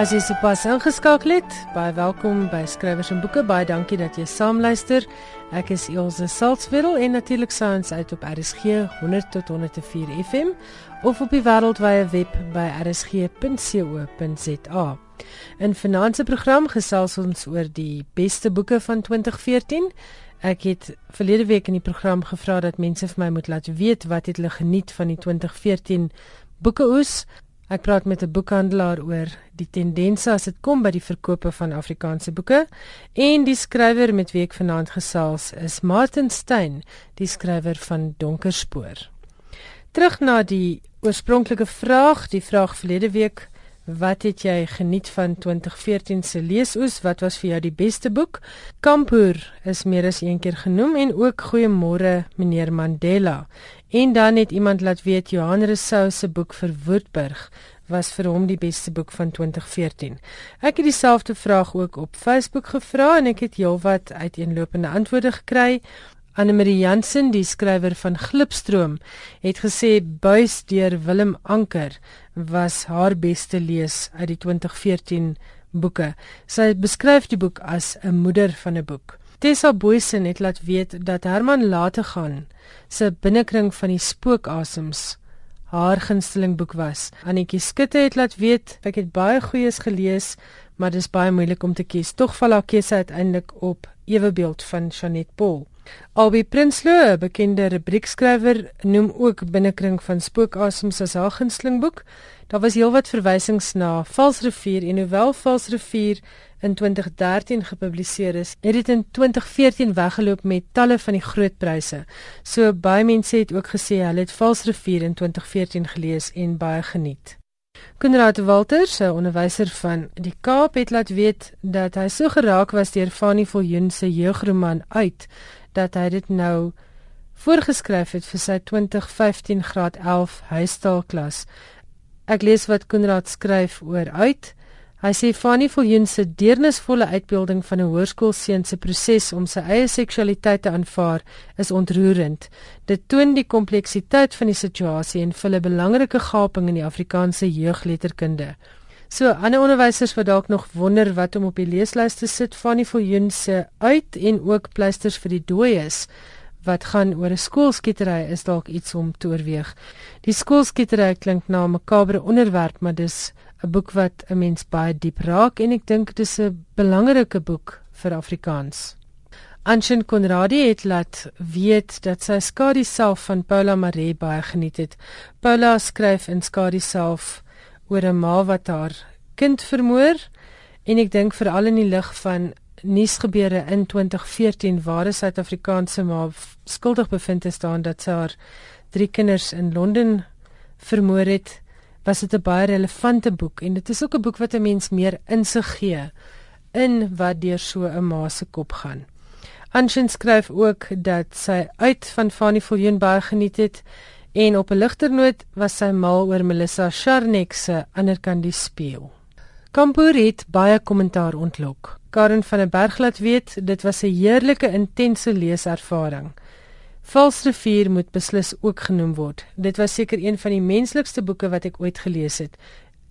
As jy sopas ingeskakel het, baie welkom by Skrywers en Boeke. Baie dankie dat jy saamluister. Ek is Elsje Salzwetel en natuurlik saans uit op RSG 100 tot 104 FM of op die wêreldwye web by rsg.co.za. In finansie program gesels ons oor die beste boeke van 2014. Ek het verlede week in die program gevra dat mense vir my moet laat weet wat het hulle geniet van die 2014 boekeoes. Ek praat met 'n boekhandelaar oor die tendense as dit kom by die verkope van Afrikaanse boeke en die skrywer met wie ek vanaand gesels is Martin Stein, die skrywer van Donkerspoor. Terug na die oorspronklike vraag, die vraag verlede week, wat het jy geniet van 2014 se leesoes? Wat was vir jou die beste boek? Kampoer is meer as een keer genoem en ook Goeiemôre meneer Mandela. En dan het iemand laat weet Johan Rousseau se boek vir Woodburg was vir hom die beste boek van 2014. Ek het dieselfde vraag ook op Facebook gevra en ek het heelwat uiteenlopende antwoorde gekry. Anne-Marie Jansen, die skrywer van Glipstroom, het gesê Buis deur Willem Anker was haar beste lees uit die 2014 boeke. Sy beskryf die boek as 'n moeder van 'n boek. Tessa Boysen het laat weet dat Herman Late gaan se binnekring van die spookasems haar gunsteling boek was. Annetjie Skutte het laat weet ek het baie goeies gelees, maar dis baie moeilik om te kies. Tog val haar keuse uiteindelik op Ewebeeld van Janet Paul. Albie Prinsloo, bekende rubriekskrywer, noem ook binnekring van spookasems as haar gunsteling boek. Daar was heelwat verwysings na Valsrivier en hoewel Valsrivier in 2013 gepubliseer is, het dit in 2014 weggeloop met talle van die groot pryse. So baie mense het ook gesê hulle het Valsrivier in 2014 gelees en baie geniet. Konrad Walters, 'n onderwyser van die Kaap, het laat weet dat hy so geraak was deur Fanny Viljoen se jeugroman uit dat hy dit nou voorgeskryf het vir sy 2015 graad 11 huistaalklas. Ek lees wat Konrad skryf oor uit. Hy sê Fanny Viljoen se deernisvolle uitbeelding van 'n hoërskoolseun se proses om sy eie seksualiteit te aanvaar is ontroerend. Dit toon die kompleksiteit van die situasie en vul 'n belangrike gaping in die Afrikaanse jeugletterkunde. So ander onderwysers wat dalk nog wonder wat om op die leeslys te sit, Fanny Viljoen se uit en ook pleisters vir die dooies wat gaan oor 'n skoolskietery is dalk iets om te oorweeg. Die skoolskietery klink na 'n makabre onderwerp, maar dis 'n boek wat 'n mens baie diep raak en ek dink dit is 'n belangrike boek vir Afrikaans. Anshin Konradi het laat weet dat sy skadu self van Paula Maree baie geniet het. Paula skryf in skadu self oor 'n ma wat haar kind vermoor en ek dink veral in die lig van nuusgebeure in 2014 waar 'n Suid-Afrikaanse ma skuldig bevind is daaraan dat sy haar drie kinders in Londen vermoor het was dit 'n baie relevante boek en dit is ook 'n boek wat 'n mens meer insig gee in wat deur so 'n ma se kop gaan. Anshin skryf ook dat sy uit van Fanny Viljoen baie geniet het en op 'n ligter noot was sy mal oor Melissa Charnek se Anderkant die spieël. Kampoer het baie kommentaar ontlok. Karen van der Berg laat weet dit was 'n heerlike intense leeservaring. Valsrivier moet beslis ook genoem word. Dit was seker een van die menslikste boeke wat ek ooit gelees het.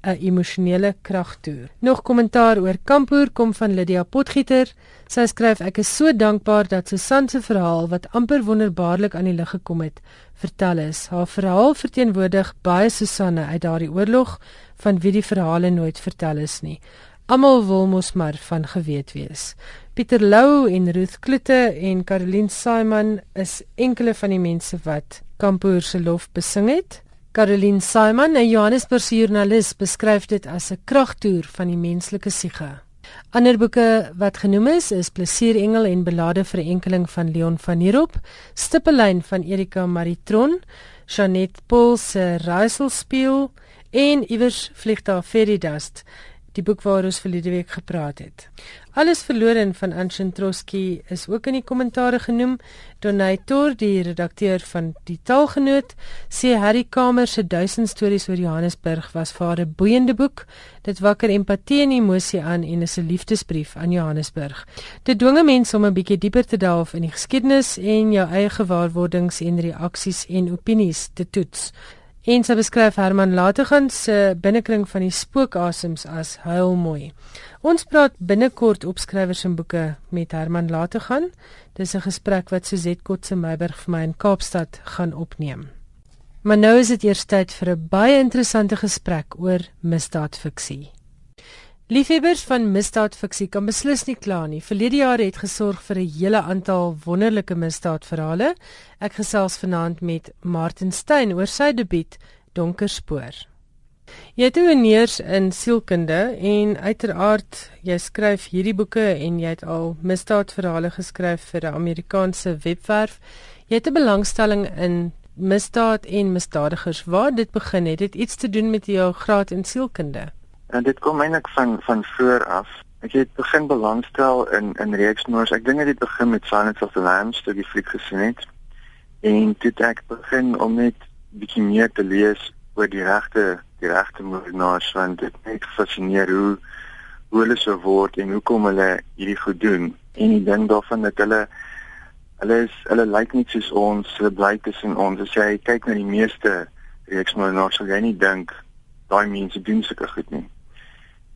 'n Emosionele kragtoer. Nog kommentaar oor Kampoer kom van Lydia Potgieter. Sy skryf ek is so dankbaar dat Susan se verhaal wat amper wonderbaarlik aan die lig gekom het, vertel is. Haar verhaal verteenwoordig baie Susanne uit daardie oorlog van wie die verhale nooit vertel is nie. Almal wil mos maar van geweet wees. Pieter Lou en Ruth Kloete en Caroline Simon is enkele van die mense wat Kampoer se lof besing het. Caroline Simon, 'n Johannesburgse joernalis, beskryf dit as 'n kragtoer van die menslike siege. Ander boeke wat genoem is, is Plesierengel en Belade vir enkeling van Leon van Heerop, Stippellyn van Erika Maritron, Janet Paul se Raiselspieël en iewers vlieg daar Fairy Dust die boek waaroor ons verlede week gepraat het. Alles verlore van Anshin Trotsky is ook in die kommentare genoem. Donator, die redakteur van die Taalgenoot, sê Harry Kamer se 1000 stories oor Johannesburg was vir haar 'n boeiende boek. Dit wakker empatie en emosie aan en is 'n liefdesbrief aan Johannesburg. Dit dwing mense om 'n bietjie dieper te delf in die geskiedenis en jou eie gewaarwordings en reaksies en opinies te toets. En sy beskryf Herman Lategan se binnekring van die spookasems as huilmooi. Ons praat binnekort op skrywers en boeke met Herman Lategan. Dis 'n gesprek wat Suzette Kotse Meiberg vir my in Kaapstad gaan opneem. Maar nou is dit eers tyd vir 'n baie interessante gesprek oor misdaadfiksie. Liefhebbers van misdaadfiksie kan beslis nie kla nie. Verlede jaar het gesorg vir 'n hele aantal wonderlike misdaadverhale. Ek gesels vanaand met Martin Stein oor sy debuut Donker Spoor. Jy het hoeneers in sielkunde en uiteraard jy skryf hierdie boeke en jy het al misdaadverhale geskryf vir 'n Amerikaanse webwerf. Jy het 'n belangstelling in misdaad en misdadigers. Waar dit begin het, het iets te doen met jou graad in sielkunde. En dit kom eintlik van van voor af. Ek het begin belangstel in in reeksmoors. Ek dink dit begin met Silence of the Lambs toe die fliek gesien het. En toe ek begin om net bietjie meer te lees oor die regte die regte moordenaars want dit net fascineer hoe hoe hulle so word en hoekom hulle hierdie goed doen. En die ding daarvan dat hulle hulle is hulle lyk nie soos ons, hulle bly tussen ons. As jy kyk na die meeste reeksmoordenaars, sal jy nie dink daai mense doen sulke goed nie.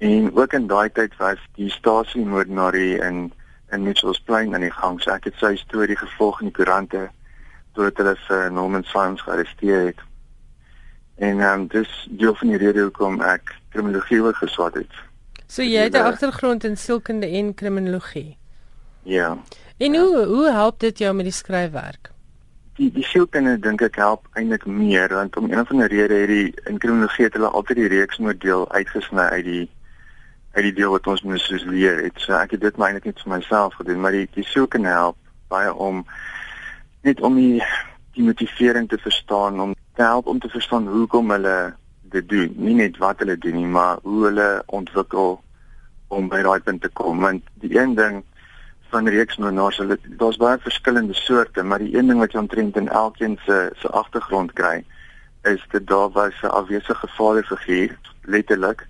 En ook in daai tyd was die stasie moordenarie in in Mitchells Plain aan die gang. So ek het sy storie gevolg in die koerante toe hulle vir Norman Sims gearresteer het. En ehm um, dis deel van die rede hoekom ek kriminologie ook geswat het. So jy het 'n agtergrond in sielkunde en kriminologie. Ja. En hoe hoe help dit jou met die skryfwerk? Die die sielkunde dink ek help eintlik meer want om een of ander rede het die in kriminologie het hulle altyd die reeksmodel uitgesny uit die uit die deel wat ons moet soos leer het. So ek het dit maar eintlik net vir myself gedoen, maar die die sielkunde help baie om net om die die motivering te verstaan om te help om te verstaan hoekom hulle dit doen. Nie net wat hulle doen nie, maar hoe hulle ontwikkel om by daai punt te kom. Want die een ding van reeks moordenaars, hulle daar's baie verskillende soorte, maar die een ding wat jy omtrent in elkeen se se agtergrond kry, is dat daar was 'n afwesige vaderfiguur, letterlik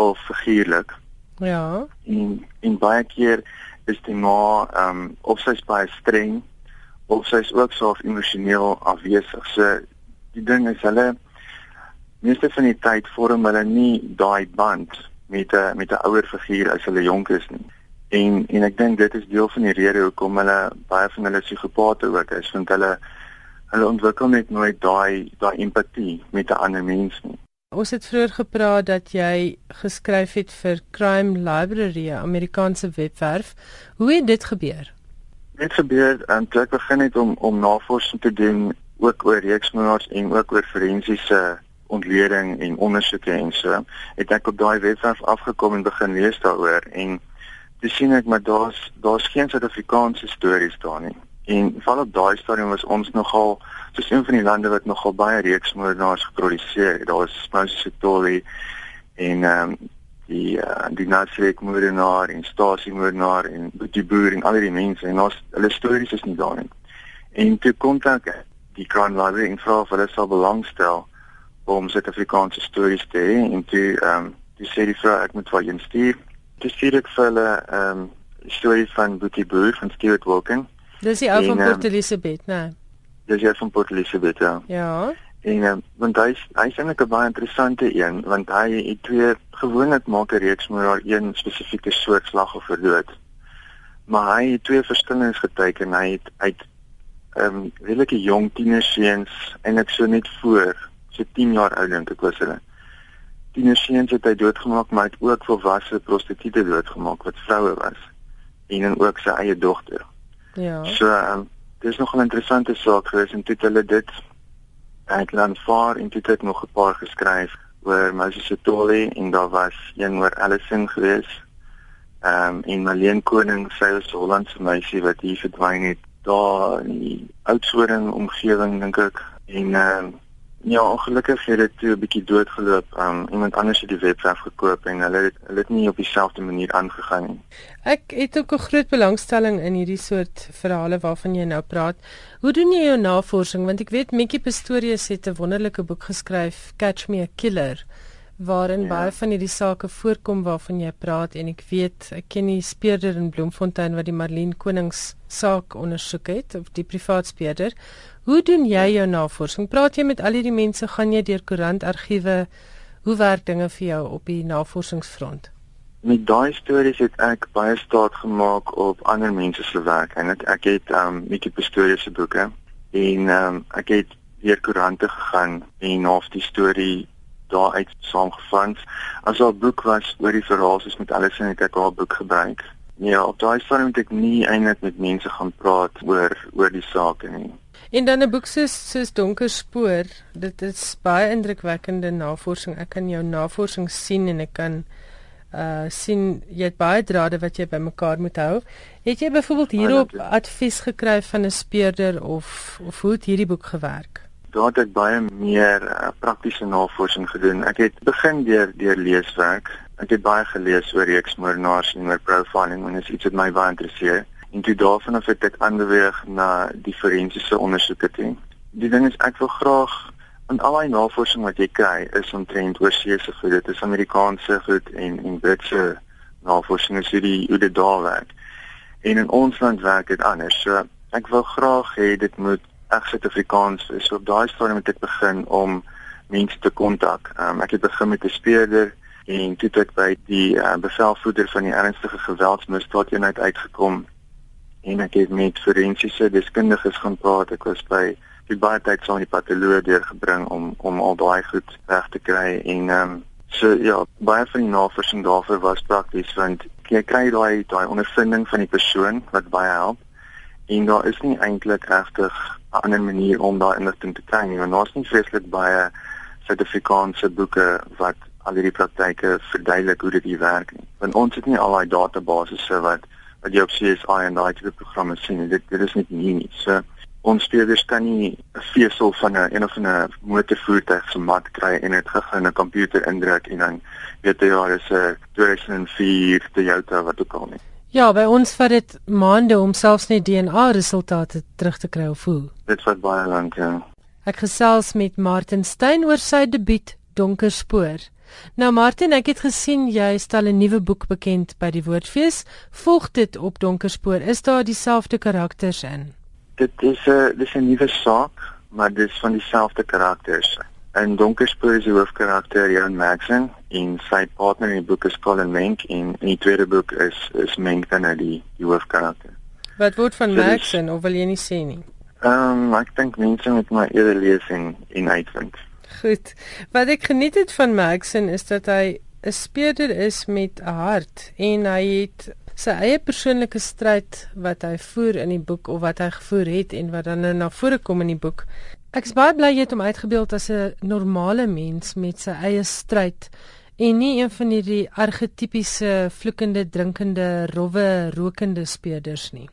of figuurlik. Ja. En en baie keer is die ma ehm um, of sy's baie streng of sy's ook self emosioneel afwesig. So die ding is hulle meeste van die tyd vorm hulle nie daai band met 'n met 'n ouer figuur as hulle jonk is nie. En en ek dink dit is deel van die rede hoekom hulle baie van hulle psigopate ook is, want hulle hulle ontwikkel net nooit daai daai empatie met 'n ander mens nie. Ons het vroeër gepraat dat jy geskryf het vir Crime Library, Amerikaanse webwerf. Hoe het dit gebeur? Dit gebeur en toe ek begin het om om navorsing te doen ook oor reeksmoords en ook oor forensiese ontleding en ondersoeke en so, het ek op daai webwerf afgekom en begin lees daaroor en toe sien ek maar daar's daar's geen Suid-Afrikaanse stories daar nie. En val op daai stadium was ons nogal soos een van die lande wat nogal baie reeksmoordenaars geproduseer het. Daar was Moses Sitoli en ehm um, die uh, die Nasrek moordenaar en Stasie moordenaar en die boer en al die mense en ons hulle stories is nie daar nie. En toe kontak die Crown Library en vra of hulle sal belangstel om Suid-Afrikaanse stories te hê en toe ehm um, die sê die vrou ek moet vir julle stuur. Dis stuur ek vir hulle ehm um, storie van Boetie Boer van Stuart Wilken. Dis die ou van Port Elizabeth, né? Dis jy van Port Elizabeth, ja. Ja. En um, want hy hy is eintlik 'n baie interessante een want hy het twee gewoonlik maak 'n reeks maar daar een spesifieke soort slagoffer dood. Maar hy het twee verskillende geteken. Hy het uit ehm um, redelike jong tienerseuns eintlik so net voor so 10 jaar oud dink ek was hulle. Tienerseuns het hy doodgemaak maar hy het ook volwasse prostituie doodgemaak wat vroue was en dan ook sy eie dogter. Ja. So um, dis nog 'n interessante saak gewees en toe het hulle dit ek dan vaar en toe het ek nog 'n paar geskryf oor Moses Sitoli en daar was een oor Allison gewees. Ehm um, en Marlene Koning, sy was 'n Hollandse meisie wat hier verdwyn het daar in die Oudtshoorn omgewing dink ek. En ehm um, Ja, ongelukkig het dit 'n bietjie doodgeloop. Um iemand anders het die webwerf gekoop en hulle het hulle het nie op dieselfde manier aangegaan nie. Ek het ook 'n groot belangstelling in hierdie soort verhale waarvan jy nou praat. Hoe doen jy jou navorsing? Want ek weet Mikkie Pistorius het 'n wonderlike boek geskryf, Catch Me a Killer, waarin ja. baie van hierdie sake voorkom waarvan jy praat en ek weet ek ken die speurder in Bloemfontein wat die Marlene Konings saak ondersoek het of die privaat speurder. Hoe doen jy jou navorsing? Praat jy met al hierdie mense? Gaan jy deur koerantargiewe? Hoe werk dinge vir jou op die navorsingsfront? Met daai stories het ek baie staat gemaak op ander mense se werk en ek, ek het um Mickey Pistorius se boeke en um ek het deur koerante gegaan en half die storie daaruit saamgevat. As al boek was oor die verhaal soos met alles in het ek al boek gebruik. Ja, op daai stadium het ek nie eintlik met mense gaan praat oor oor die saak nie. En dan 'n boek soos soos Donker Spoor, dit is baie indrukwekkende navorsing. Ek kan jou navorsing sien en ek kan uh sien jy het baie drade wat jy bymekaar moet hou. Het jy byvoorbeeld hierop advies gekry van 'n speurder of of hoe het hierdie boek gewerk? Daar het ek baie meer uh, praktiese navorsing gedoen. Ek het begin deur deur leeswerk. Ek het baie gelees oor reeksmoordenaars en oor profiling en dit is iets wat my baie interesseer. En toe daarvan af het ek aanbeweeg na die forensiese ondersoeke toe. Die ding is ek wil graag en al die navorsing wat jy kry is omtrent oorseese goed. Dit is Amerikaanse goed en en Britse navorsing is hierdie hoe dit daar werk. En in ons land werk dit anders. So ek wil graag hê dit moet reg Suid-Afrikaans wees. So op daai stadium moet ek begin om mense te kontak. Um, ek het begin met 'n speurder en toe het ek by die uh, bevelvoerder van die ernstige geweldsmisdaadeenheid uitgekom en ek het met forensiese deskundiges gaan praat. Ek was by het baie tyd saam met die patoloog deurgebring om om al daai goed reg te kry en ehm um, so ja, baie van die navorsing daarvoor was prakties want jy kry daai daai ondervinding van die persoon wat baie help en daar is nie eintlik regtig 'n ander manier om daai inligting te kry nie want daar's nie vreeslik baie Suid-Afrikaanse boeke wat al hierdie praktyke verduidelik hoe dit hier werk nie. Want ons het nie al daai databasisse wat wat jy op CSI en daai tipe programme sien. Dit dit is nie nie nie. So ons spelers kan nie 'n vesel van 'n een of 'n motorvoertuig se mat kry en dit gou in 'n komputer indruk en dan weet jy ja, dis 'n 2004 Toyota wat ook al nie. Ja, by ons vat dit maande om selfs net DNA resultate terug te kry of hoe. Dit vat baie lank, ja. Ek gesels met Martin Stein oor sy debuut Donker Spoor. Nou Martin, ek het gesien jy stel 'n nuwe boek bekend by die Woordfees. Volg dit op Donker Spoor. Is daar dieselfde karakters in? dit is 'n dis 'n nuwe saak, maar dis van dieselfde karakters. In Donkerspoor is die hoofkarakter Jan Maxon en sy partner in die boek is Colin Menk en in die tweede boek is is Menk dan nou die, die hoofkarakter. Wat word van so Maxon of wil jy nie sê nie? Ehm um, ek dink mense moet maar eerder lees en en uitvind. Goed. Wat ek geniet het van Maxon is dat hy 'n speurder is met 'n hart en hy het sy eie persoonlike stryd wat hy voer in die boek of wat hy gevoer het en wat dan nou na vore kom in die boek. Ek is baie bly jy het hom uitgebeeld as 'n normale mens met sy eie stryd en nie een van hierdie argetipiese vloekende, drinkende, rowwe, rokende speurders nie.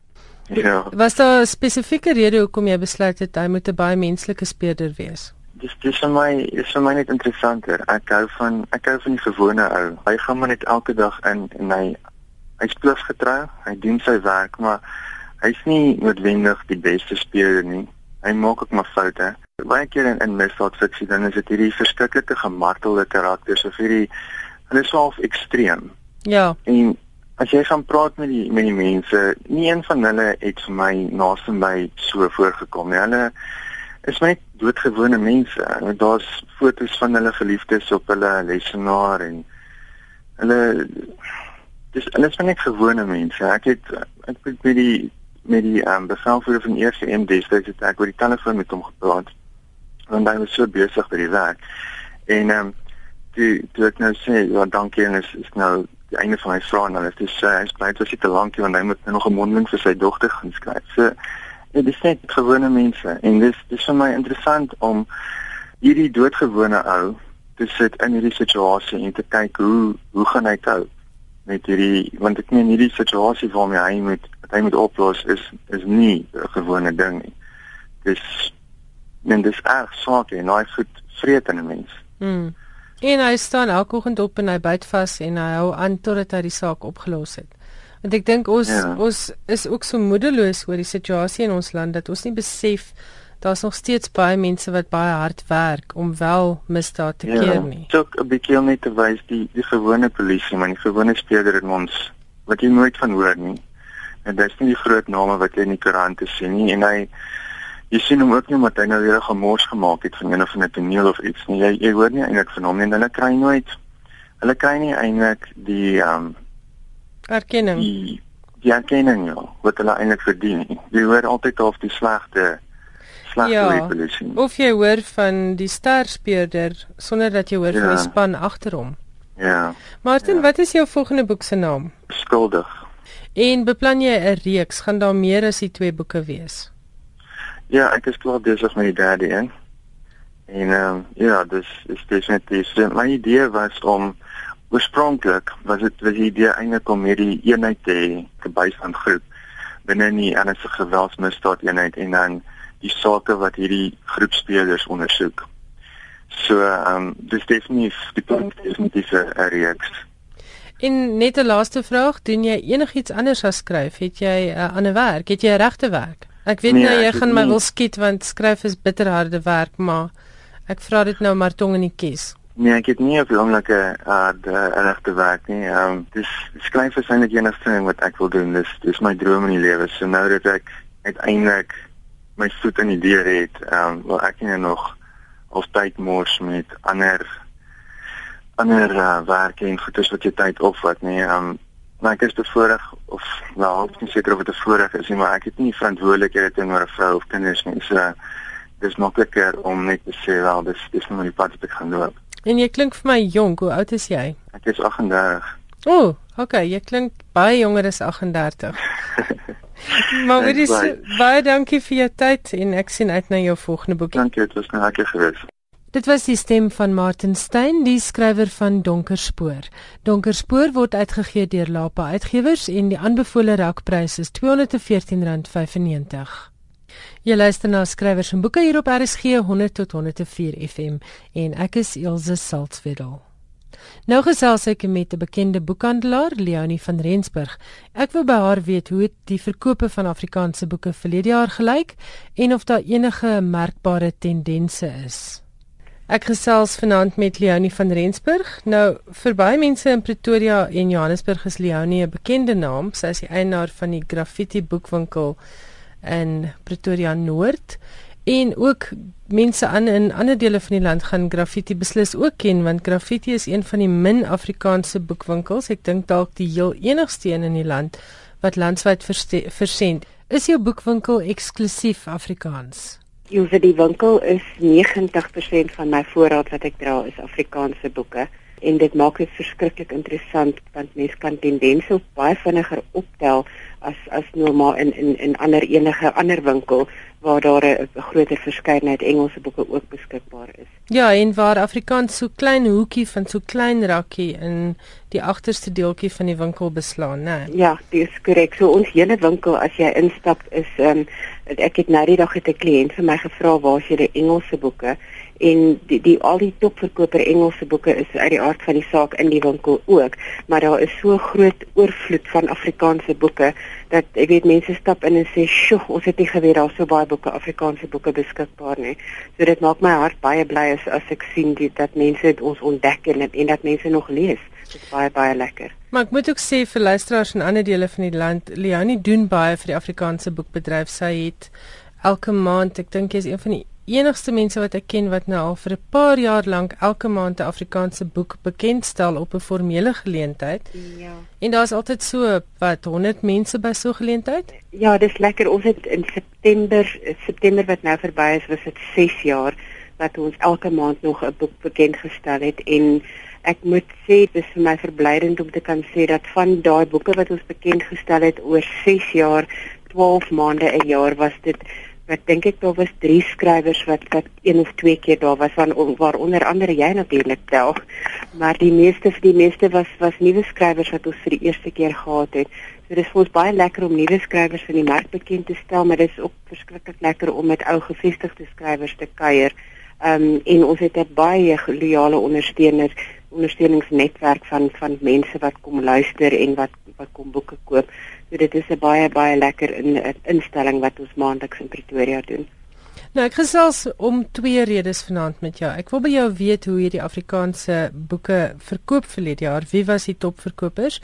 Ja. Was daar 'n spesifieke rede hoekom jy besluit het hy moet 'n baie menslike speurder wees? Dis dis vir my is vir my net interessanter. Ek hou van ek hou van die gewone ou. Hy gaan maar net elke dag in en hy hy's plus getrou, hy doen sy werk, maar hy's nie noodwendig die beste speler nie. Hy maak ook maar foute. Baie keer in, in misdaadfiksie dan is dit hierdie verskriklike gemartelde karakters of hierdie hulle is half ekstreem. Ja. En as jy gaan praat met die met die mense, nie een van hulle het vir my naaste my so voorgekom nie. Hulle is net doodgewone mense. Daar's foto's van hulle geliefdes op hulle lesenaar en hulle dis alles van net gewone mense. Ek het ek het met die met die ehm um, bevelvoerder van eerste M destyds het ek oor die telefoon met hom gepraat. Want hy was so besig by die werk. En ehm um, die toe ek nou sê, ja, dankie en is is nou die einde van my vrae en dan is dit sê hy's bly dit was nie te lank nie want hy moet nou nog 'n mondeling vir sy dogter gaan skryf. So ja, dis net gewone mense en dis dis vir my interessant om hierdie doodgewone ou te sit in hierdie situasie en te kyk hoe hoe gaan hy cope? met hierdie want ek meen hierdie situasie waarmee hy moet wat hy moet oplos is is nie 'n gewone ding nie. Dis men dis erg swaar en hy voet vreet in 'n mens. Mm. En hy staan elke oggend op en hy byt vas en hy hou aan totdat hy die saak opgelos het. Want ek dink ons ja. ons is ook so moedeloos oor die situasie in ons land dat ons nie besef daar's nog steeds baie mense wat baie hard werk om wel misdaad te ja, keer nie. Ja, so 'n bietjie om net te wys die die gewone polisie, maar die gewone speurder in ons wat jy nooit van hoor nie. En dis nie die groot name wat jy in die koerante sien nie en hy jy sien hom ook nie omdat hy nou weer 'n gemors gemaak het van een of ander toneel of iets nie. Jy jy hoor nie eintlik van hom nie en hulle kry nooit hulle kry nie eintlik die ehm um, erkenning. Die, die erkenning ja, wat hulle eintlik verdien. Jy hoor altyd of die slegte slegte ja, polisie. Of jy hoor van die sterspeurder sonder dat jy hoor ja. van die span agter hom. Ja. Martin, ja. wat is jou volgende boek se naam? Skuldig. En beplan jy 'n reeks? Gaan daar meer as die twee boeke wees? Ja, ek is klaar besig met die derde een. En ehm um, ja, dis is definitief. My idee was om oorspronklik was dit was die idee eintlik om hierdie eenheid te hê, 'n bystandgroep binne die ernstige geweldsmisdaad eenheid en dan die sake wat hierdie groep spelers ondersoek. So ehm um, dis definitief die punt is met diese reeks. En net 'n laaste vraag, doen jy enigiets anders as skryf? Het jy 'n uh, ander werk? Het jy 'n regte werk? Ek weet nee, nou jy gaan my wil skiet want skryf is bitterharde werk, maar ek vra dit nou maar tong in die kies. Nee, ek het nie op die oomblik 'n uh, regte werk nie. Ehm um, dis skryf is eintlik die enigste ding wat ek wil doen. Dis dis my droom in die lewe. So nou dat ek uiteindelik my voet in die deur het, ehm um, wil ek nie nog of tyd mors met ander ander uh, werk en goedes wat jy tyd opvat nie. Um maar ek is bevoorreg of wel, ek is seker of dit 'n voorreg is nie, maar ek het nie verantwoordelikhede teenoor 'n vrou of kinders nie. So dis makliker om net te sê wel, dis dis nou die pad wat ek gaan loop. En jy klink vir my jonk. Hoe oud is jy? Ek is 38. O, oh, okay, jy klink baie jonger as 38. maar dis baie dankie vir jou tyd en ek sien uit na jou volgende boek. Dankie, dit was nou lekker geweest. Dit was die stem van Martin Stein, die skrywer van Donker Spoor. Donker Spoor word uitgegee deur Lapa Uitgewers en die aanbevole rakprys is R214.95. Jy luister na skrywers en boeke hier op RSG 100 tot 104 FM en ek is Elsje Salzwetel. Nou gesels ek met 'n bekende boekhandelaar, Leonie van Rensburg. Ek wil by haar weet hoe die verkope van Afrikaanse boeke verlede jaar gelyk en of daar enige merkbare tendense is. Ek gesels vanaand met Leonie van Rensburg. Nou vir baie mense in Pretoria en Johannesburg is Leonie 'n bekende naam. Sy is die eienaar van die Graffiti boekwinkel in Pretoria Noord en ook mense aan in ander dele van die land gaan graffiti beslis ook ken want graffiti is een van die min Afrikaanse boekwinkels. Ek dink dalk die heel enigste een in die land wat landwyd versend. Is jou boekwinkel eksklusief Afrikaans? Jou vir die winkel is 90% van my voorraad wat ek dra is Afrikaanse boeke en dit maak dit verskriklik interessant want mense kan tendense baie vinniger optel as as normaal in in in ander enige ander winkel waar daar 'n groter verskeidenheid Engelse boeke ook beskikbaar is. Ja, en waar Afrikaans so klein hoekie van so klein rakkie in die agterste deeltjie van die winkel beslaan, né? Nee. Ja, dis korrek. So ons hele winkel as jy instap is ehm um, ek het nou die dag het 'n kliënt vir my gevra waar is jy Engelse boeke en die die al die topverkoper Engelse boeke is uit die aard van die saak in die winkel ook, maar daar is so groot oorvloed van Afrikaanse boeke dat ek weet mense stap in en sê, "Sjoe, ons het nie geweet daar so baie boeke, Afrikaanse boeke beskikbaar nie." So dit maak my hart baie bly as as ek sien dit dat mense dit ons ontdek en en dat mense nog lees. Dit is baie baie lekker. Maar ek moet ook sê vir luisteraars in ander dele van die land, Leonie doen baie vir die Afrikaanse boekbedryf. Sy het elke maand, ek dink jy is een van die enigste mense wat ek ken wat nou al vir 'n paar jaar lank elke maand 'n Afrikaanse boek bekendstel op 'n formele geleentheid. Ja. En daar's altyd so wat 100 mense by so 'n geleentheid? Ja, dis lekker. Ons het in September September wat nou verby is, was dit 6 jaar wat ons elke maand nog 'n boek bekendgestel het en ek moet sê dis vir my verblydend om te kan sê dat van daai boeke wat ons bekendgestel het oor 6 jaar, 12 maande 'n jaar was dit Ek dink ek daar was drie skrywers wat wat een of twee keer daar was van waar onder andere jy natuurlik tel. Maar die meeste die meeste was was nuwe skrywers wat ons vir die eerste keer gehad het. So dis vir ons baie lekker om nuwe skrywers in die mark bekend te stel, maar dis ook verskriklik lekker om met ou gevestigde skrywers te kuier. Ehm um, en ons het 'n baie loyale ondersteuners ondersteuningsnetwerk van van mense wat kom luister en wat wat kom boeke koop. So dit is 'n baie baie lekker in, instelling wat ons maandeliks in Pretoria doen. Nou ek gesels om twee redes vanaand met jou. Ek wil by jou weet hoe hierdie Afrikaanse boeke verkoop verlede jaar. Wie was die topverkopers?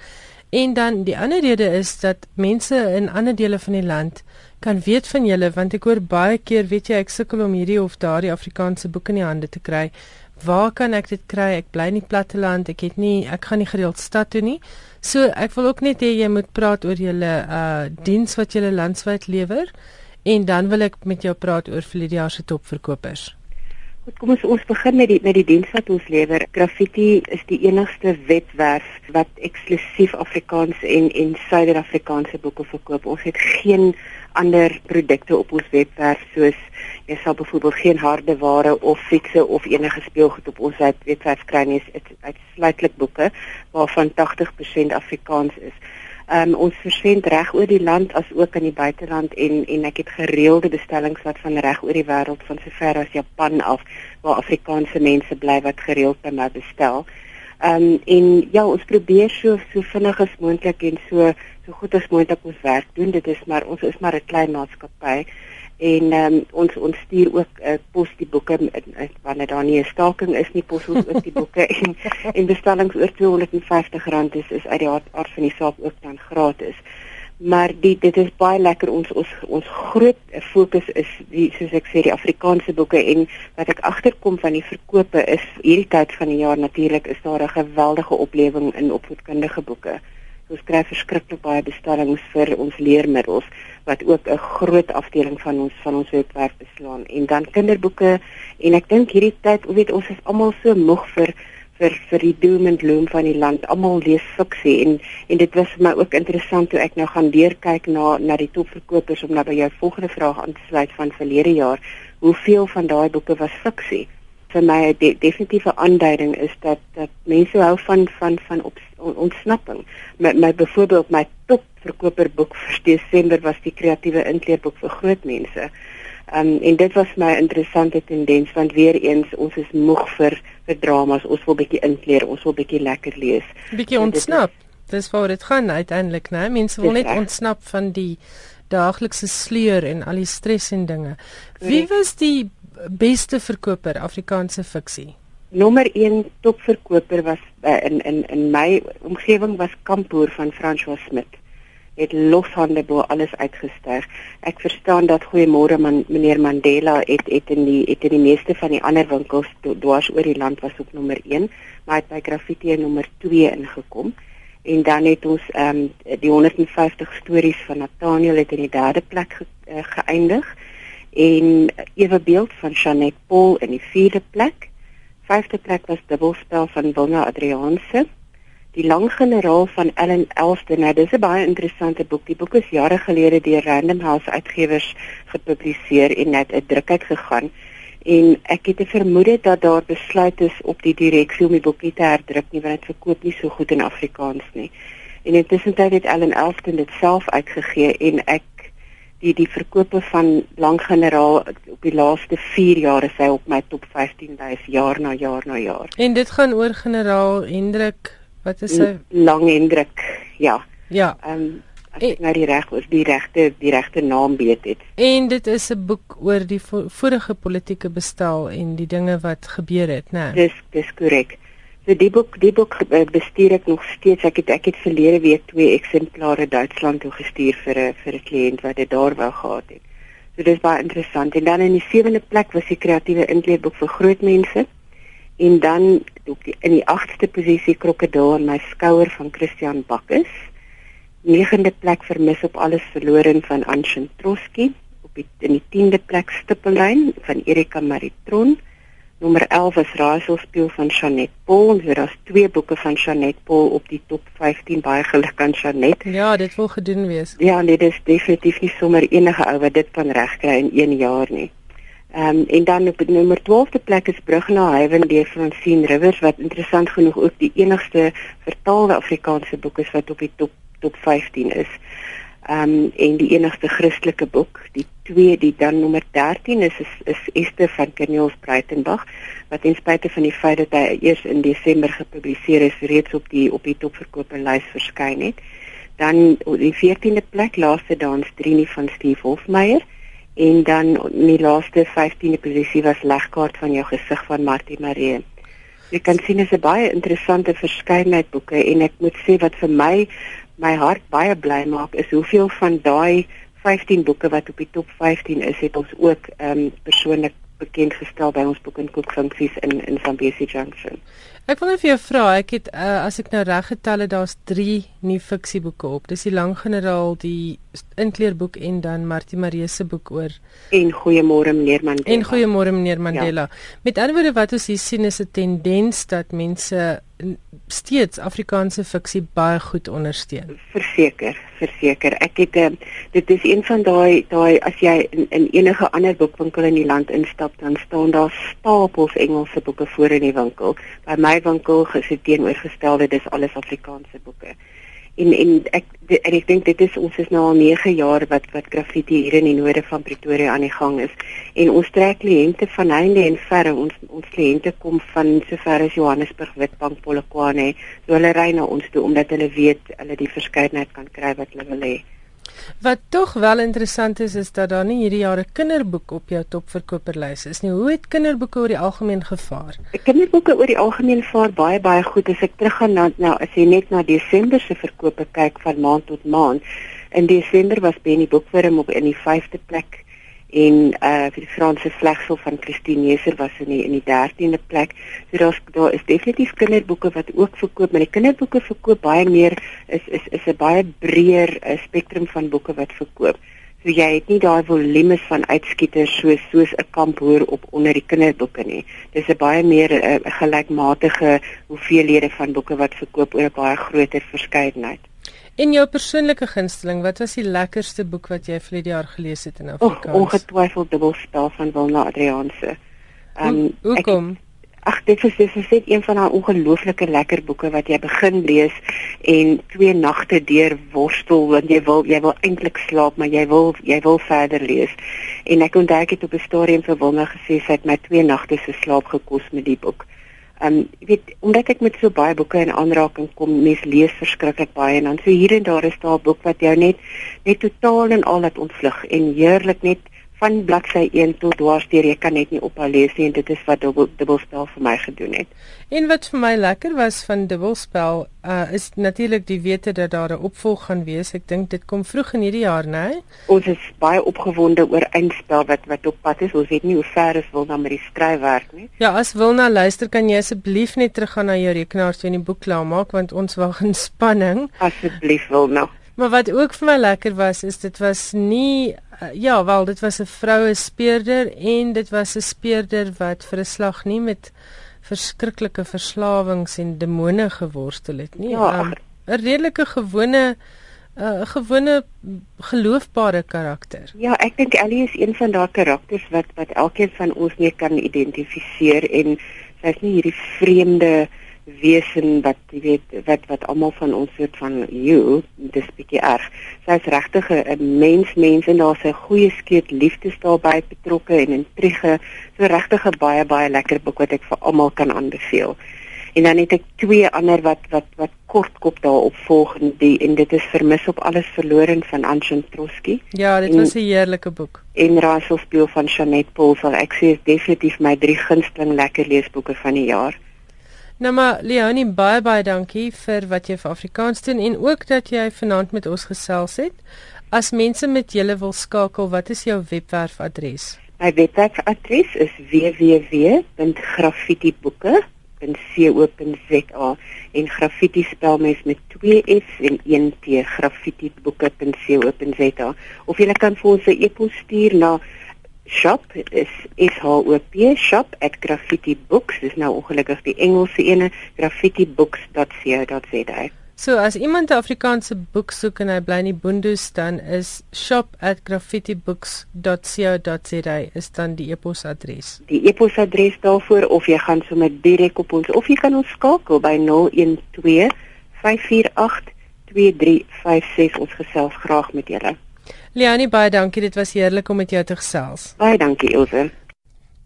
En dan die ander rede is dat mense in ander dele van die land kan weet van julle want ek hoor baie keer weet jy ek sukkel om hierdie of daardie Afrikaanse boeke in die hande te kry. Waar kan ek dit kry? Ek bly in die platteland. Ek het nie ek gaan nie gereeld stad toe nie. So ek wil ook net hê jy moet praat oor julle uh diens wat julle landwyd lewer. En dan wil ek met jou praat oor verlede jaar se topverkopers. Goed, kom ons ons begin met die met die diens wat ons lewer. Graffiti is die enigste webwerf wat eksklusief Afrikaans en en Suider-Afrikaanse boeke verkoop. Ons het geen ander produkte op ons webwerf soos jy sal byvoorbeeld geen harde ware of fikse of enige speelgoed op ons webwerf kry nie. Dit is uitsluitlik boeke waarvan 80% Afrikaans is. Um, ons versend reg oor die land as ook in die buiteland en en ek het gereelde bestellings wat van reg oor die wêreld van sover as Japan af waar Afrikaanse mense bly wat gereeld by my bestel. Ehm um, en ja, ons probeer so so vinnig as moontlik en so so goed as moontlik ons werk doen. Dit is maar ons is maar 'n klein maatskappy en um, ons ons stuur ook uh, pos die boeke wanneer daar nie 'n staking is nie pos ons ook die boeke en en bestellings oor R250 is is uit die aard, aard van die saak ook dan gratis. Maar die dit is baie lekker ons ons ons groot fokus is die soos ek sê die Afrikaanse boeke en wat ek agterkom van die verkope is hierdie tyd van die jaar natuurlik is daar 'n geweldige oplewing in opvoedkundige boeke. Ons kry verskriklik baie bestellings vir ons leermiddels wat ook 'n groot afdeling van ons van ons webwerf beslaan en dan kinderboeke en ek dink hierdie tyd, weet ons is almal so moeg vir vir vir die doom and gloom van die land. Almal lees fiksie en en dit was vir my ook interessant toe ek nou gaan deurkyk na na die topverkopers om nou by jou volgende vraag aan te sluit van verlede jaar. Hoeveel van daai boeke was fiksie? Vir my 'n de, definitiewe aanduiding is dat dat mense hou van van van op, ontsnapping. My my byvoorbeeld my top verkoperboek vir Desember was die kreatiewe inkleerboek vir groot mense. Um, en dit was my interessante tendens want weer eens ons is moeg vir vir dramas, ons wil bietjie inkleer, ons wil bietjie lekker lees. Bietjie ontsnap. Dis waar dit gaan uiteindelik, né? Mense wil net ontsnap van die daaglikse sleur en al die stres en dinge. Wie was die beste verkoper Afrikaanse fiksie? Nommer 1 topverkoper was uh, in in in my omgewing was Kampoer van François Smit. Het loshande bo alles uitgestyg. Ek verstaan dat goeiemôre man meneer Mandela het het in die het in die meeste van die ander winkels dwars oor die land was op nommer 1, maar het by Graffiti nommer 2 ingekom. En dan het ons ehm um, die 150 stories van Nathaniel het in die derde plek ge, uh, geëindig en ewe beeld van Janet Paul in die vierde plek vyfde plek was Dubbelspel van Wilna Adrianse. Die lang generaal van Ellen Elston. Nou dis 'n baie interessante boek. Die boek is jare gelede deur Random House Uitgewers gepubliseer en net 'n druk uit gegaan. En ek het 'n vermoede dat daar besluit is op die direksie om die boek nie te herdruk nie want dit verkoop nie so goed in Afrikaans nie. En intussen het Ellen Elston dit self uitgegee en ek die die verkope van lank generaal op die laaste 4 jaar is hy op my top 15 lys jaar na jaar na jaar. En dit gaan oor generaal Hendrik, wat is hy? Lang Hendrik, ja. Ja. Ehm um, as ek nou die reg is die regte die regte naam weet het. En dit is 'n boek oor die vorige politieke bestel en die dinge wat gebeur het, né? Nee? Dis dis korrek. So die boek die boek eh, bestuur ek nog steeds. Ek het ek het verlede week twee eksemplare Duitsland toe gestuur vir 'n vir 'n kliënt wat dit daar wou gehad het. So dis baie interessant. En dan in die sewende plek was die kreatiewe inkleedboek vir groot mense. En dan ook in die agste posisie Krokodil en my skouer van Christian Bakkes. Negende plek vermis op alles verlore van Anshin Troski. Op die in die 10de plek Stippellyn van Erika Maritron. Nommer 11 is Raaisel speel van Janet Paul. Hier is twee boeke van Janet Paul op die top 15 baie geluk aan Janet. Ja, dit wil gedoen wees. Ja, nee, dit is definitief nie sommer enige ou wat dit kan regkry in 1 jaar nie. Ehm um, en dan op nommer 12de plek is Brug na Hywen deur Francine Rivers wat interessant genoeg ook die enigste vertaalde Afrikaanse boek is wat op die top top 15 is um, en die enigste Christelike boek, die twee die dan nommer 13 is is, is Esther van Keniels Breitenberg wat ten spyte van die feit dat hy eers in Desember gepubliseer is, reeds op die op die topverkoperslys verskyn het. Dan die 14de plek laaste dans Trini van Steve Hofmeyer en dan die laaste 15de posisie was Legkaart van jou gesig van Martie Maree. Jy kan sien dit is 'n baie interessante verskeidenheid boeke en ek moet sê wat vir my my hart baie bly maak is hoeveel van daai 15 boeke wat op die top 15 is het ons ook ehm um, persoonlik bekend gestel by ons boek en koekfunksies in in Zambesi Junction. Ek wil net vir jou vra, ek het uh, as ek nou reg getel het, daar's 3 nuwe fiksieboeke op. Dis die Lang Generaal, die Inkleerboek en dan Martie Marie se boek oor en Goeiemôre meneer Mandela. En Goeiemôre meneer Mandela. Ja. Met ander woorde wat ons hier sien is 'n tendens dat mense steeds Afrikaanse fiksie baie goed ondersteun. Verseker, verseker. Ek het uh, dit is een van daai daai as jy in, in enige ander boekwinkel in die land instap, dan staan daar stapels Engelse boeke voor in die winkel. By my winkel gesit teenoorgestelde dis alles Afrikaanse boeke. En en ek en ek dink dit is ons is nou al 9 jaar wat wat graffiti hier in die noorde van Pretoria aan die gang is. En ons trek kliënte van heinde en verre. Ons ons kliënte kom van sover as Johannesburg Witbank Polokwane. So hulle ry na ons toe omdat hulle weet hulle die verskeidenheid kan kry wat hulle wil hê Wat tog wel interessant is is dat daar nie hierdie jaar 'n kinderboek op jou topverkoperlys is nie. Hoe het kinderboeke oor die algemeen gevaar? Kinderboeke oor die algemeen vaar baie baie goed as ek teruggaan na nou as jy net na Desember se verkope kyk van maand tot maand. In Desember was Benny Boekwurm op in die 5de plek en uh vir die Franse vlegsel van Christine Neser was in die in die 13de plek. So daar's daar is definitief kinderboeke wat ook verkoop, maar die kinderboeke verkoop baie meer is is is 'n baie breër uh, spektrum van boeke wat verkoop. So jy het nie daai volumes van uitskieters soos soos 'n kamp hoor op onder die kinderboeke nie. Dis 'n baie meer 'n uh, gelykmatige hoeveelhede van boeke wat verkoop oor 'n baie groter verskeidenheid. En jou persoonlike gunsteling, wat was die lekkerste boek wat jy vir die jaar gelees het in Afrikaans? Oh, ongetwyfeld Dubbelspel van Wilna Adrianse. Um, Hoe kom? Ag, dit is dis is net een van daai ongelooflike lekker boeke wat jy begin lees en twee nagte deur worstel want jy wil jy wil eintlik slaap, maar jy wil jy wil verder lees. En ek onthou ek het op 'n stadium vir Wilna gesê sy het my twee nagte se slaap gekos met die boek. Ehm um, jy weet omdat ek met so baie boeke in aanraking kom, mens lees verskriklik baie en dan so hier en daar is daar 'n boek wat jou net net totaal en al laat ontvlug en heerlik net van bladsy 1 tot dwarsteer jy kan net nie ophou lees nie en dit is wat dubbel, dubbelspel vir my gedoen het. En wat vir my lekker was van dubbelspel uh, is natuurlik die wete dat daar 'n opvolg gaan wees. Ek dink dit kom vroeg in hierdie jaar, né? Nee? Ons is baie opgewonde oor eindspel wat wat op pad is. Ons weet nie hoe ver is wil dan met die skryfwerk nie. Ja, as wil na luister kan jy asseblief net teruggaan na jou rekenaar toe en die boek klaarmaak want ons wag in spanning. Asseblief wil nou. Maar wat ook vir my lekker was is dit was nie uh, ja, wel dit was 'n vroue speurder en dit was 'n speurder wat vir 'n slag nie met verskriklike verslawings en demone geworstel het nie. Ja, um, 'n redelike gewone 'n uh, gewone geloofbare karakter. Ja, ek dink Ellie is een van daardie karakters wat wat elkeen van ons mee kan identifiseer en sy's nie hierdie vreemde uh wesen wat jy weet wat wat almal van ons soort van you dis bietjie erg. Sy's regtig 'n mens mens en daar's 'n goeie skeet liefdes daarbey betrokke en intrige. So regtig 'n baie baie lekker boek wat ek vir almal kan aanbeveel. En dan het ek twee ander wat wat wat kortkop daarop volg en die en dit is Vermis op alles verlore van Anshin Trotsky. Ja, dit en, was 'n heerlike boek. En Rachel speel van Janet Paul sal ek sê is definitief my drie gunsteling lekker leesboeke van die jaar. Nou maar Leonie baie baie dankie vir wat jy vir Afrikaans doen en ook dat jy vanaand met ons gesels het. As mense met julle wil skakel, wat is jou webwerfadres? My webwerfadres is www.graffitiboeke.co.za en graffiti spel mens met 2 F's en 1 T graffitiboeke.co.za of jy kan vir ons 'n e-pos stuur na shop is S H O P shop at graffiti books dis nou ongelukkig die Engelse ene graffitibooks.co.za So as iemand 'n Afrikaanse boek soek en hy bly in die Boondoes dan is shop at graffitibooks.co.za is dan die e-posadres. Die e-posadres daarvoor of jy gaan sommer direk op ons of jy kan ons skakel by 012 548 2356 ons gesels graag met julle. Leonie baie dankie, dit was heerlik om met jou te gesels. Baie dankie Ilse.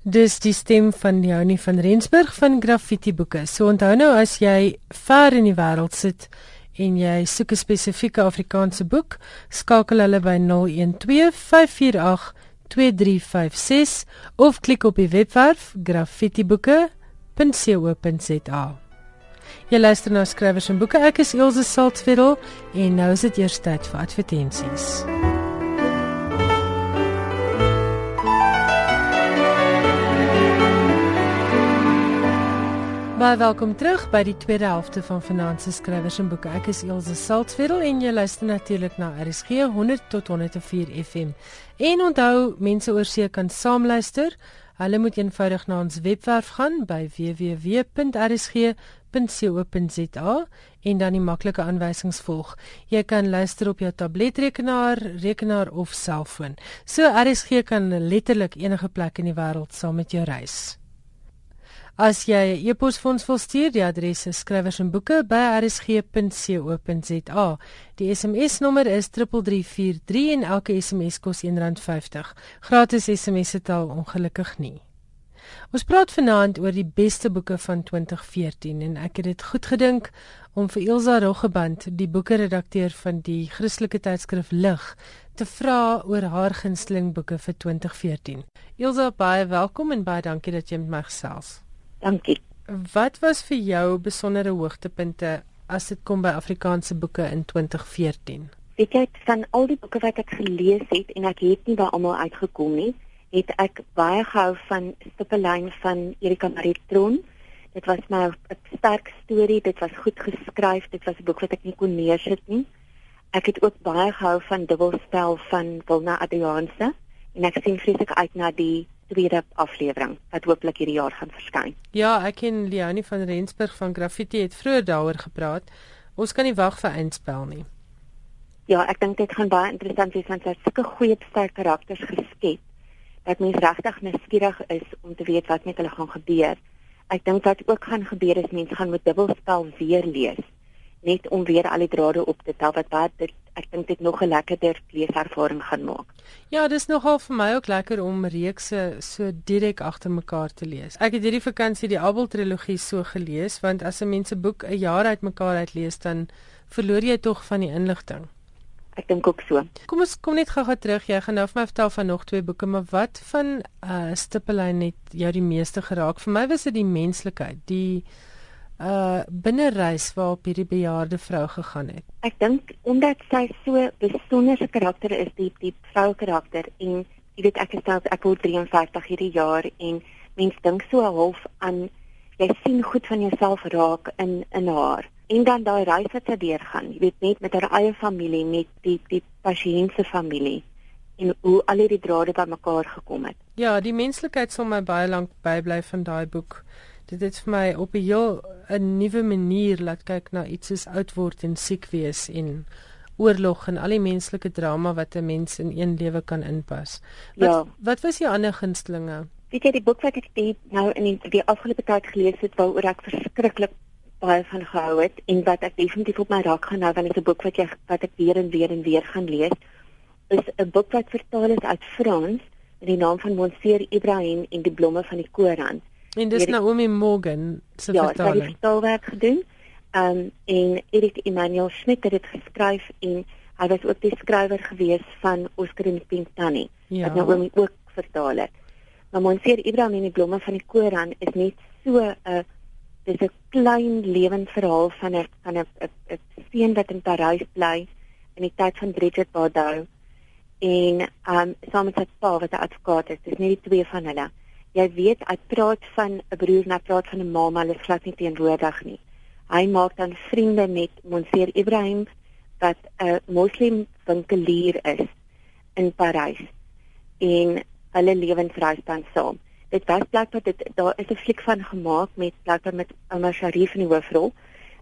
Dis die stem van Leonie van Rensburg van Graffiti Boeke. So onthou nou as jy ver in die wêreld sit en jy soek 'n spesifieke Afrikaanse boek, skakel hulle by 012 548 2356 of klik op die webwerf graffitiboeke.co.za. Jy luister na skrywers en boeke. Ek is Elsje Saltzfeld en nou is dit eers tyd vir advertensies. Baie welkom terug by die tweede helfte van Finansie Skrywers en Boeke. Ek is Elsje Saltzfeld en jy luister natuurlik na RSG 100 tot 104 FM. En onthou, mense oor see kan saamluister. Hulle moet eenvoudig na ons webwerf gaan by www.rsg.co.za en dan die maklike aanwysings volg. Jy kan luister op jou tabletrekenaar, rekenaar of selfoon. So RSG kan letterlik enige plek in die wêreld saam met jou reis. As jy 'n e e-pos vir ons wil stuur, die adres is skrywers en boeke by rsg.co.za. Die SMS nommer is 3343 en elke SMS kos R1.50. Gratis SMS se taal ongelukkig nie. Ons praat vanaand oor die beste boeke van 2014 en ek het dit goed gedink om vir Ilse Roggeband, die boeke-redakteur van die Christelike tydskrif Lig, te vra oor haar gunsteling boeke vir 2014. Ilse, baie welkom en baie dankie dat jy met my gesels. Dankie. Wat was vir jou besondere hoogtepunte as dit kom by Afrikaanse boeke in 2014? Ek het van al die boeke wat ek gelees het en ek het nie by almal uitgekom nie, het ek baie gehou van Stippelyn van Erika Maritron. Dit was my 'n sterk storie, dit was goed geskryf, dit was 'n boek wat ek nie kon neersit nie. Ek het ook baie gehou van Dubbelspel van Wilna Adrianse en ek sien vreeslik uit na die tweede aflewering wat hopelik hierdie jaar gaan verskyn. Ja, ek en Leonie van Rensburg van Graffiti het vroeër daaroor gepraat. Ons kan nie wag vir eindspel nie. Ja, ek dink dit gaan baie interessant wees want hy het sulke goeie sterk karakters geskep dat mens regtig nuuskierig is om te weet wat met hulle gaan gebeur. Ek dink wat ook gaan gebeur is mense gaan met dubbelspel weer lees net om weer al die drade op te tel wat baie ek dink dit nog 'n lekkerder leeservaring gaan maak. Ja, dis nogal vir my ook lekker om reekse so direk agter mekaar te lees. Ek het hierdie vakansie die Abel trilogie so gelees want as 'n mens 'n boek 'n jaar uitmekaar uitlees dan verloor jy tog van die inligting. Ek dink ook so. Kom ons kom net gou-gou terug. Jy gaan nou vir my vertel van nog twee boeke, maar wat van uh Stippelyn het jou die meeste geraak? Vir my was dit die menslikheid, die uh binnereis waarop hierdie bejaarde vrou gegaan het. Ek dink omdat sy so besonderse karakter is, die die vrou karakter en jy weet ek is nou ek word 53 hierdie jaar en mens dink so half aan jy sien goed van jouself raak in in haar. En dan daai reis wat sy deurgaan, jy weet net met haar eie familie, met die die pasiënt se familie en hoe al hierdie drade bymekaar gekom het. Ja, die menslikheid sal my baie lank bybly van daai boek dit het vir my op 'n heel 'n nuwe manier laat kyk na iets soos oud word en siek wees en oorlog en al die menslike drama wat 'n mens in een lewe kan inpas. Wat ja. wat was jou ander gunstlinge? Weet jy die boek wat ek die, nou in die, die afgelope tyd gelees het waaroor ek verskriklik baie van gehou het en wat ek definitief op my raak gaan nou want dit is 'n boek wat jy wat ek weer en weer en weer gaan lees is 'n boek wat vertaal is uit Frans met die naam van Monsieur Ibrahim en die blomme van die Koran. En dis Naomi Morgan se ja, vertaling. Ja, sy het vertaalwerk gedoen. Ehm um, en Erik Emmanuel Schmidt het dit geskryf en hy was ook die skrywer gewees van Oscar en Pintani. Ja. Wat Naomi ook vertaal het. Maar Monsieur Ibrahim en die blomme van die Koran is net so 'n uh, dis 'n klein lewensverhaal van 'n van 'n 'n seun wat in Parys bly in die tyd van Bridget Bardot en ehm um, saam met sy pa wat 'n advokaat is. Dis nie die twee van hulle jy weet hy praat van 'n broer en hy praat van 'n ma maar hulle is glad nie teenwoordig nie. Hy maak dan vriende met Monsieur Ibrahim wat 'n moslim winkelier is in Parys en hulle lewensreis dan saam. Dit was blykbaar dit daar is 'n fliek van gemaak met blykbaar met Omar Sharif in die hoofrol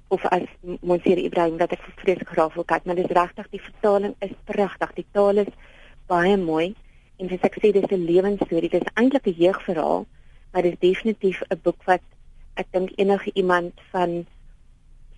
of as Monsieur Ibrahim wat ek vreeslik graag wil kyk, maar dis regtig die vertaling is pragtig. Die taal is baie mooi en soos ek sê dis 'n lewensstorie. Dit is eintlik 'n jeugverhaal, maar dit is definitief 'n boek wat ek dink enige iemand van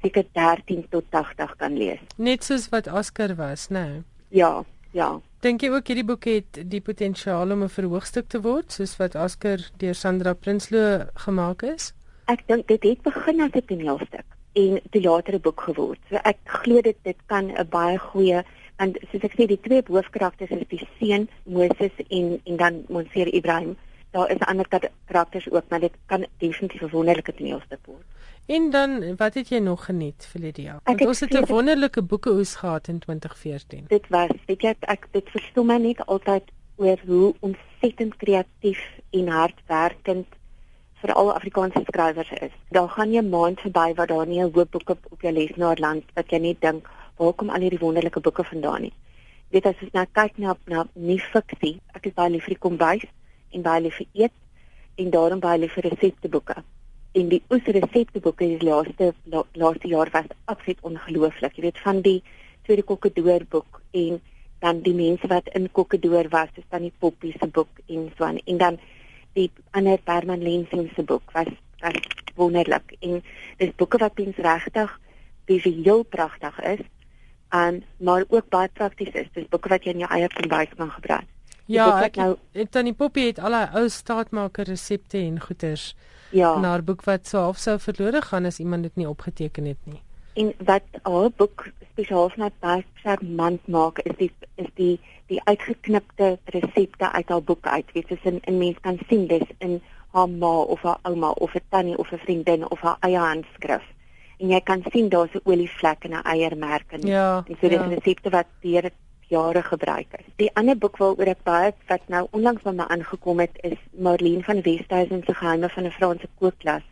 seker 13 tot 80 kan lees. Net soos wat Oscar was, né? Nou. Ja, ja. Dink jy ook hierdie boek het die potensiaal om 'n verhoogstuk te word, soos wat Oscar deur Sandra Prinsloo gemaak is? Ek dink dit het begin as 'n toneelstuk en toe later 'n boek geword. So ek glo dit dit kan 'n baie goeie En soos ek sê, die twee hoofkarakters is die seun Moses en en dan Monsieur Ibrahim. Daar is ander karakters ook, maar dit kan definitief 'n wonderlike toneelstuk word. En dan wat het jy nog geniet vir die jaar? Want ons het 'n wonderlike boekeoes gehad in 2014. Dit was, weet jy, ek dit verstom my net altyd oor hoe ontsettend kreatief en hardwerkend veral Afrikaanse skrywers is. Daar gaan jy maand verby waar daar nie 'n hoop boeke op jou lesenaar land wat jy net dink, waar kom al hierdie wonderlike boeke vandaan nie. Dit as jy nou kyk na na nie fiksie, ek is baie lief vir die kombuis en baie lief vir eet en daarom baie lief vir resepteboeke. En die oes resepteboeke is laaste la, laaste jaar was absoluut ongelooflik. Jy weet van die tweede kokkedoor boek en dan die mense wat in kokkedoor was, dis dan die poppie se boek en so aan. En dan die ander Herman Lensing se boek was was wonderlik en dis boeke wat mens regtig visueel pragtig is en maar ook baie prakties is. Dis boeke wat jy in jou eie kombuis kan gebruik. Ja, ek nou het dan die poppie het al die ou staatmaker resepte en goeders. Ja. Na 'n boek wat so half sou verlore gaan as iemand dit nie opgeteken het nie. En wat haar boek spesiaal vir my baie charmant maak is die is die die uitgeknipte resepte uit haar boek uit. Weet jy, in 'n mens kan sien dis in haar ma of haar ouma of 'n tannie of 'n vriendin of haar eie handskrif. En jy kan sien daar's 'n olievlek en 'n eiermerk en, ja, en so dis ja. resepte wat deur jare gebruik is. Die ander boek waaroor ek baie wat nou onlangs by my aangekom het is Marlene van Westhuizen se geheime van 'n Franse kookklas.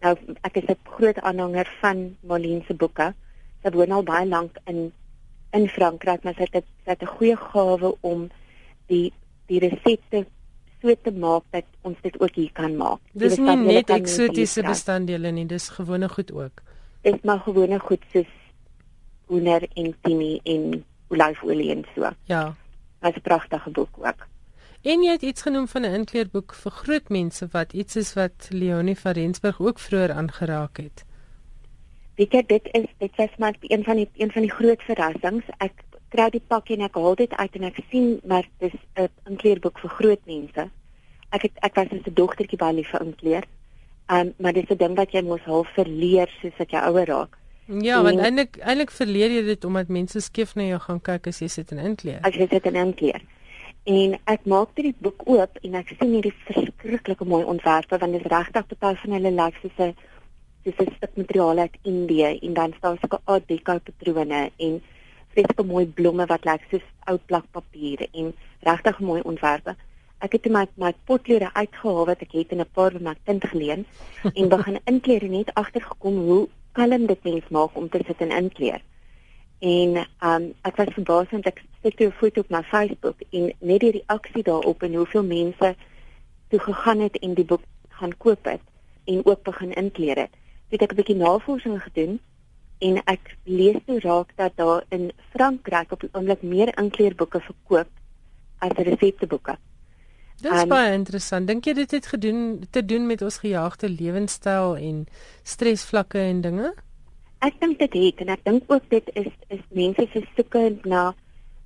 Nou ek is 'n groot aanhanger van Marlene se boeke. Sy woon al baie lank in in Frankryk, maar sy het sy het 'n goeie gawe om die die resepte so te maak dat ons dit ook hier kan maak. Dis nie net eksotiese bestanddele nie, dis gewone goed ook. Dis maar gewone goed soos hoender en tini en olyfolie en so. Ja. Dit is 'n pragtige boek ook. En jy het iets genoem van 'n inkleerboek vir groot mense wat iets is wat Leonie van Rensburg ook vroeër aangeraak het. Weet jy dit is dit was maar een van die een van die groot verrassings. Ek kry die pakkie en ek haal dit uit en ek sien maar dis 'n inkleerboek vir groot mense. Ek het ek was as 'n dogtertjie baie lief vir inkleer. Um maar dis 'n ding wat jy mos half verleer soos wat jy ouer raak. Ja, want eintlik eintlik verleer jy dit omdat mense skief na jou gaan kyk as jy sit in inkleer. As jy sit in inkleer. En ek maak dit die boek oop en ek sien hierdie verskriklike mooi ontwerpe want dit is regtig party van hulle lyk soos 'n soos 'n stuk materiaal uit Indië en dan staan sulke art deco patrone en vreeslike mooi blomme wat lyk soos ou plakpapier en regtig mooi ontwerpe. Ek het my my potlede uitgehaal wat ek het in 'n paar my kind geleen en begin inkleer en net agtergekom hoe kalm dit mens maak om te sit en inkleer. En um ek was verbaas want ek sit 'n foto op my Facebook en net die reaksie daarop en hoeveel mense toe gegaan het en die boek gaan koop het en ook begin inkleer het. Het ek 'n bietjie navorsing gedoen en ek lees toe raak dat daar in Frankryk op die oomblik meer inkleerboeke verkoop as resepteboeke. Dit is um, baie interessant. Dink jy dit het gedoen te doen met ons gejaagde lewenstyl en stresvlakke en dinge? Ek dink dit het en ek dink ook dit is is mense se soeke na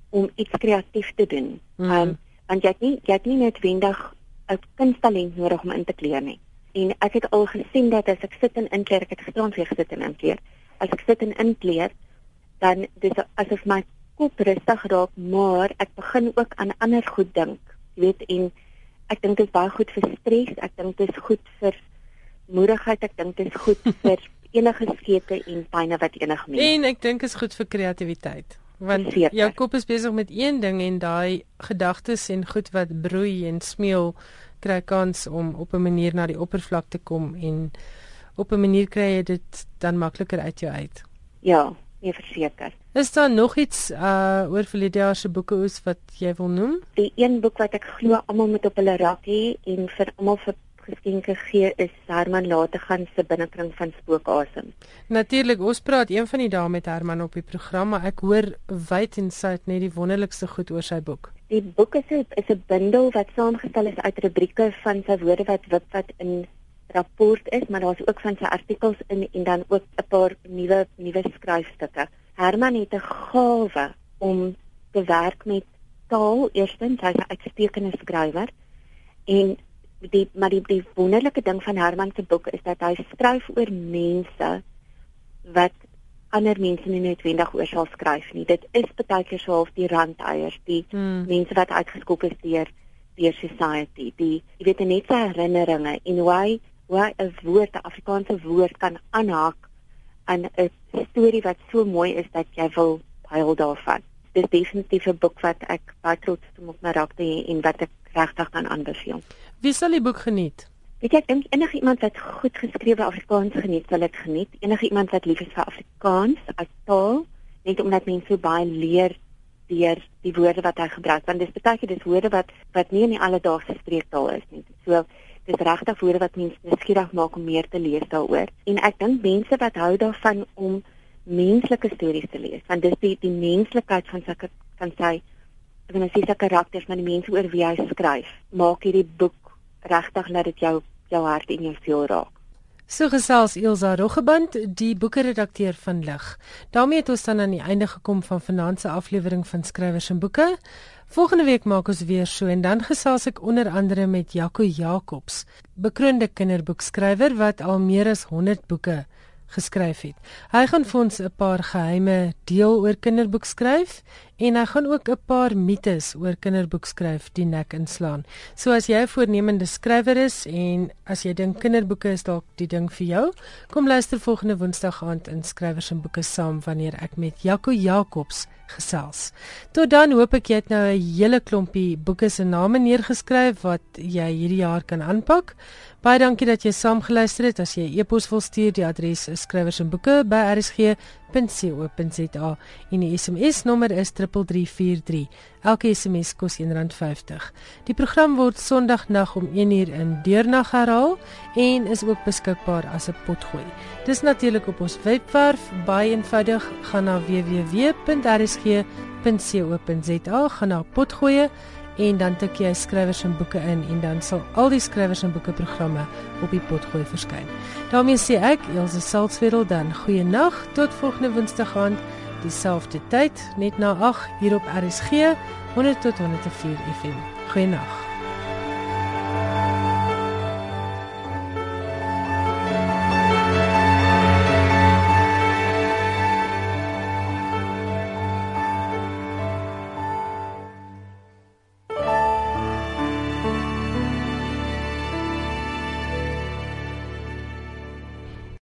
om iets kreatief te doen. Mm. Um want jy het nie jy het nie noodwendig 'n kunsttalent nodig om in te kleer nie. En ek het al gesien dat as ek sit en inkleer, ek het gisterand weer gesit en inkleer. As ek sit en inkleer, dan dis asof my kop rustig raak, maar ek begin ook aan ander goed dink. Jy weet en ek dink dit is baie goed vir stres, ek dink dit is goed vir moedigheid, ek dink dit is goed vir enige skete en pynne wat enige mens. En ek dink is goed vir kreatiwiteit. Want Zeker. jou kop is besig met een ding en daai gedagtes en goed wat broei en smeel kry kans om op 'n manier na die oppervlak te kom en op 'n manier kry jy dit dan makliker uit jou uit. Ja, nee verseker. Is daar nog iets uh oor verlede jaar se boeke oes wat jy wil noem? Die een boek wat ek glo almal moet op hulle rak hê en vir almal vir geskenke gee is Herman Lategan se binnekring van spookasem. Natuurlik, ons praat een van die dae met Herman op die program, maar ek hoor wyd en suid net die wonderlikste goed oor sy boek. Die boek is 'n is 'n bundel wat saamgestel is uit rubrieke van sy woorde wat wat wat in rapport is, maar daar's ook van sy artikels in en dan ook 'n paar nuwe nuwe skryfstukke. Herman het 'n gawe om te werk met taal. Eerstens, hy's 'n uitstekende skrywer en die maar die, die wonderlike ding van Herman se boek is dat hy skryf oor mense wat ander mense nie noodwendig oor sal skryf nie. Dit is baie keer so half die randeiers, die hmm. mense wat uitgeskop is deur deur society, die jy weet net se herinneringe en hoe hy hoe hy 'n woord, 'n Afrikaanse woord kan aanhaak aan 'n storie wat so mooi is dat jy wil huil daarvan. Dis definitief 'n boek wat ek baie trots is om op my rak te hê en wat ek regtig kan aanbeveel. Wie sal die boek geniet? Weet jy, ek dink enige iemand wat goed geskrewe Afrikaans geniet, sal dit geniet. Enige iemand wat lief is vir Afrikaans as taal, net omdat mense so baie leer deur die woorde wat hy gebruik, want dis baie keer dis woorde wat wat nie in die alledaagse spreektaal is nie. So dis regtig woorde wat mense nuuskierig maak om meer te lees daaroor. En ek dink mense wat hou daarvan om menslike stories te lees, want dis die die menslikheid van sy van sy ek wil sê sy karakters, maar die mense oor wie hy skryf, maak hierdie boek regtig dat dit jou jou hart en jou siel raak. So gesels Elsa Roggeband, die boekeredakteur van Lig. daarmee het ons dan aan die einde gekom van vanaand se aflewering van Skrywers en Boeke. Volgende week maak ons weer so en dan gesels ek onder andere met Jaco Jacobs, bekroonde kinderboekskrywer wat al meer as 100 boeke geskryf het. Hy gaan vir ons 'n paar geheime deel oor kinderboek skryf en hy gaan ook 'n paar mites oor kinderboek skryf die nek inslaan. So as jy 'n voornemende skrywer is en as jy dink kinderboeke is dalk die ding vir jou, kom luister volgende Woensdag aand in Skrywers en Boeke saam wanneer ek met Jaco Jacobs gesels. Tot dan hoop ek jy het nou 'n hele klompie boeke se name neergeskryf wat jy hierdie jaar kan aanpak. Baie dankie dat jy saamgeluister het. As jy 'n e-pos wil stuur, die adres is skrywers en boeke by rsg.co.za en die SMS nommer is 3343. Elke SMS kos R1.50. Die program word Sondagnag om 1uur in deurnag herhaal en is ook beskikbaar as 'n potgooi. Dis natuurlik op ons webwerf, baie eenvoudig, gaan na www.rsg.co.za, gaan na potgooi en dan tik jy skrywers en boeke in en dan sal al die skrywers en boeke programme op die potgooi verskyn. daarmee sê ek, Elsje Salzwetel dan goeie nag tot volgende Woensdag aand dieselfde tyd net na 8 hier op RSG 100 tot 104 FM. Goeie nag.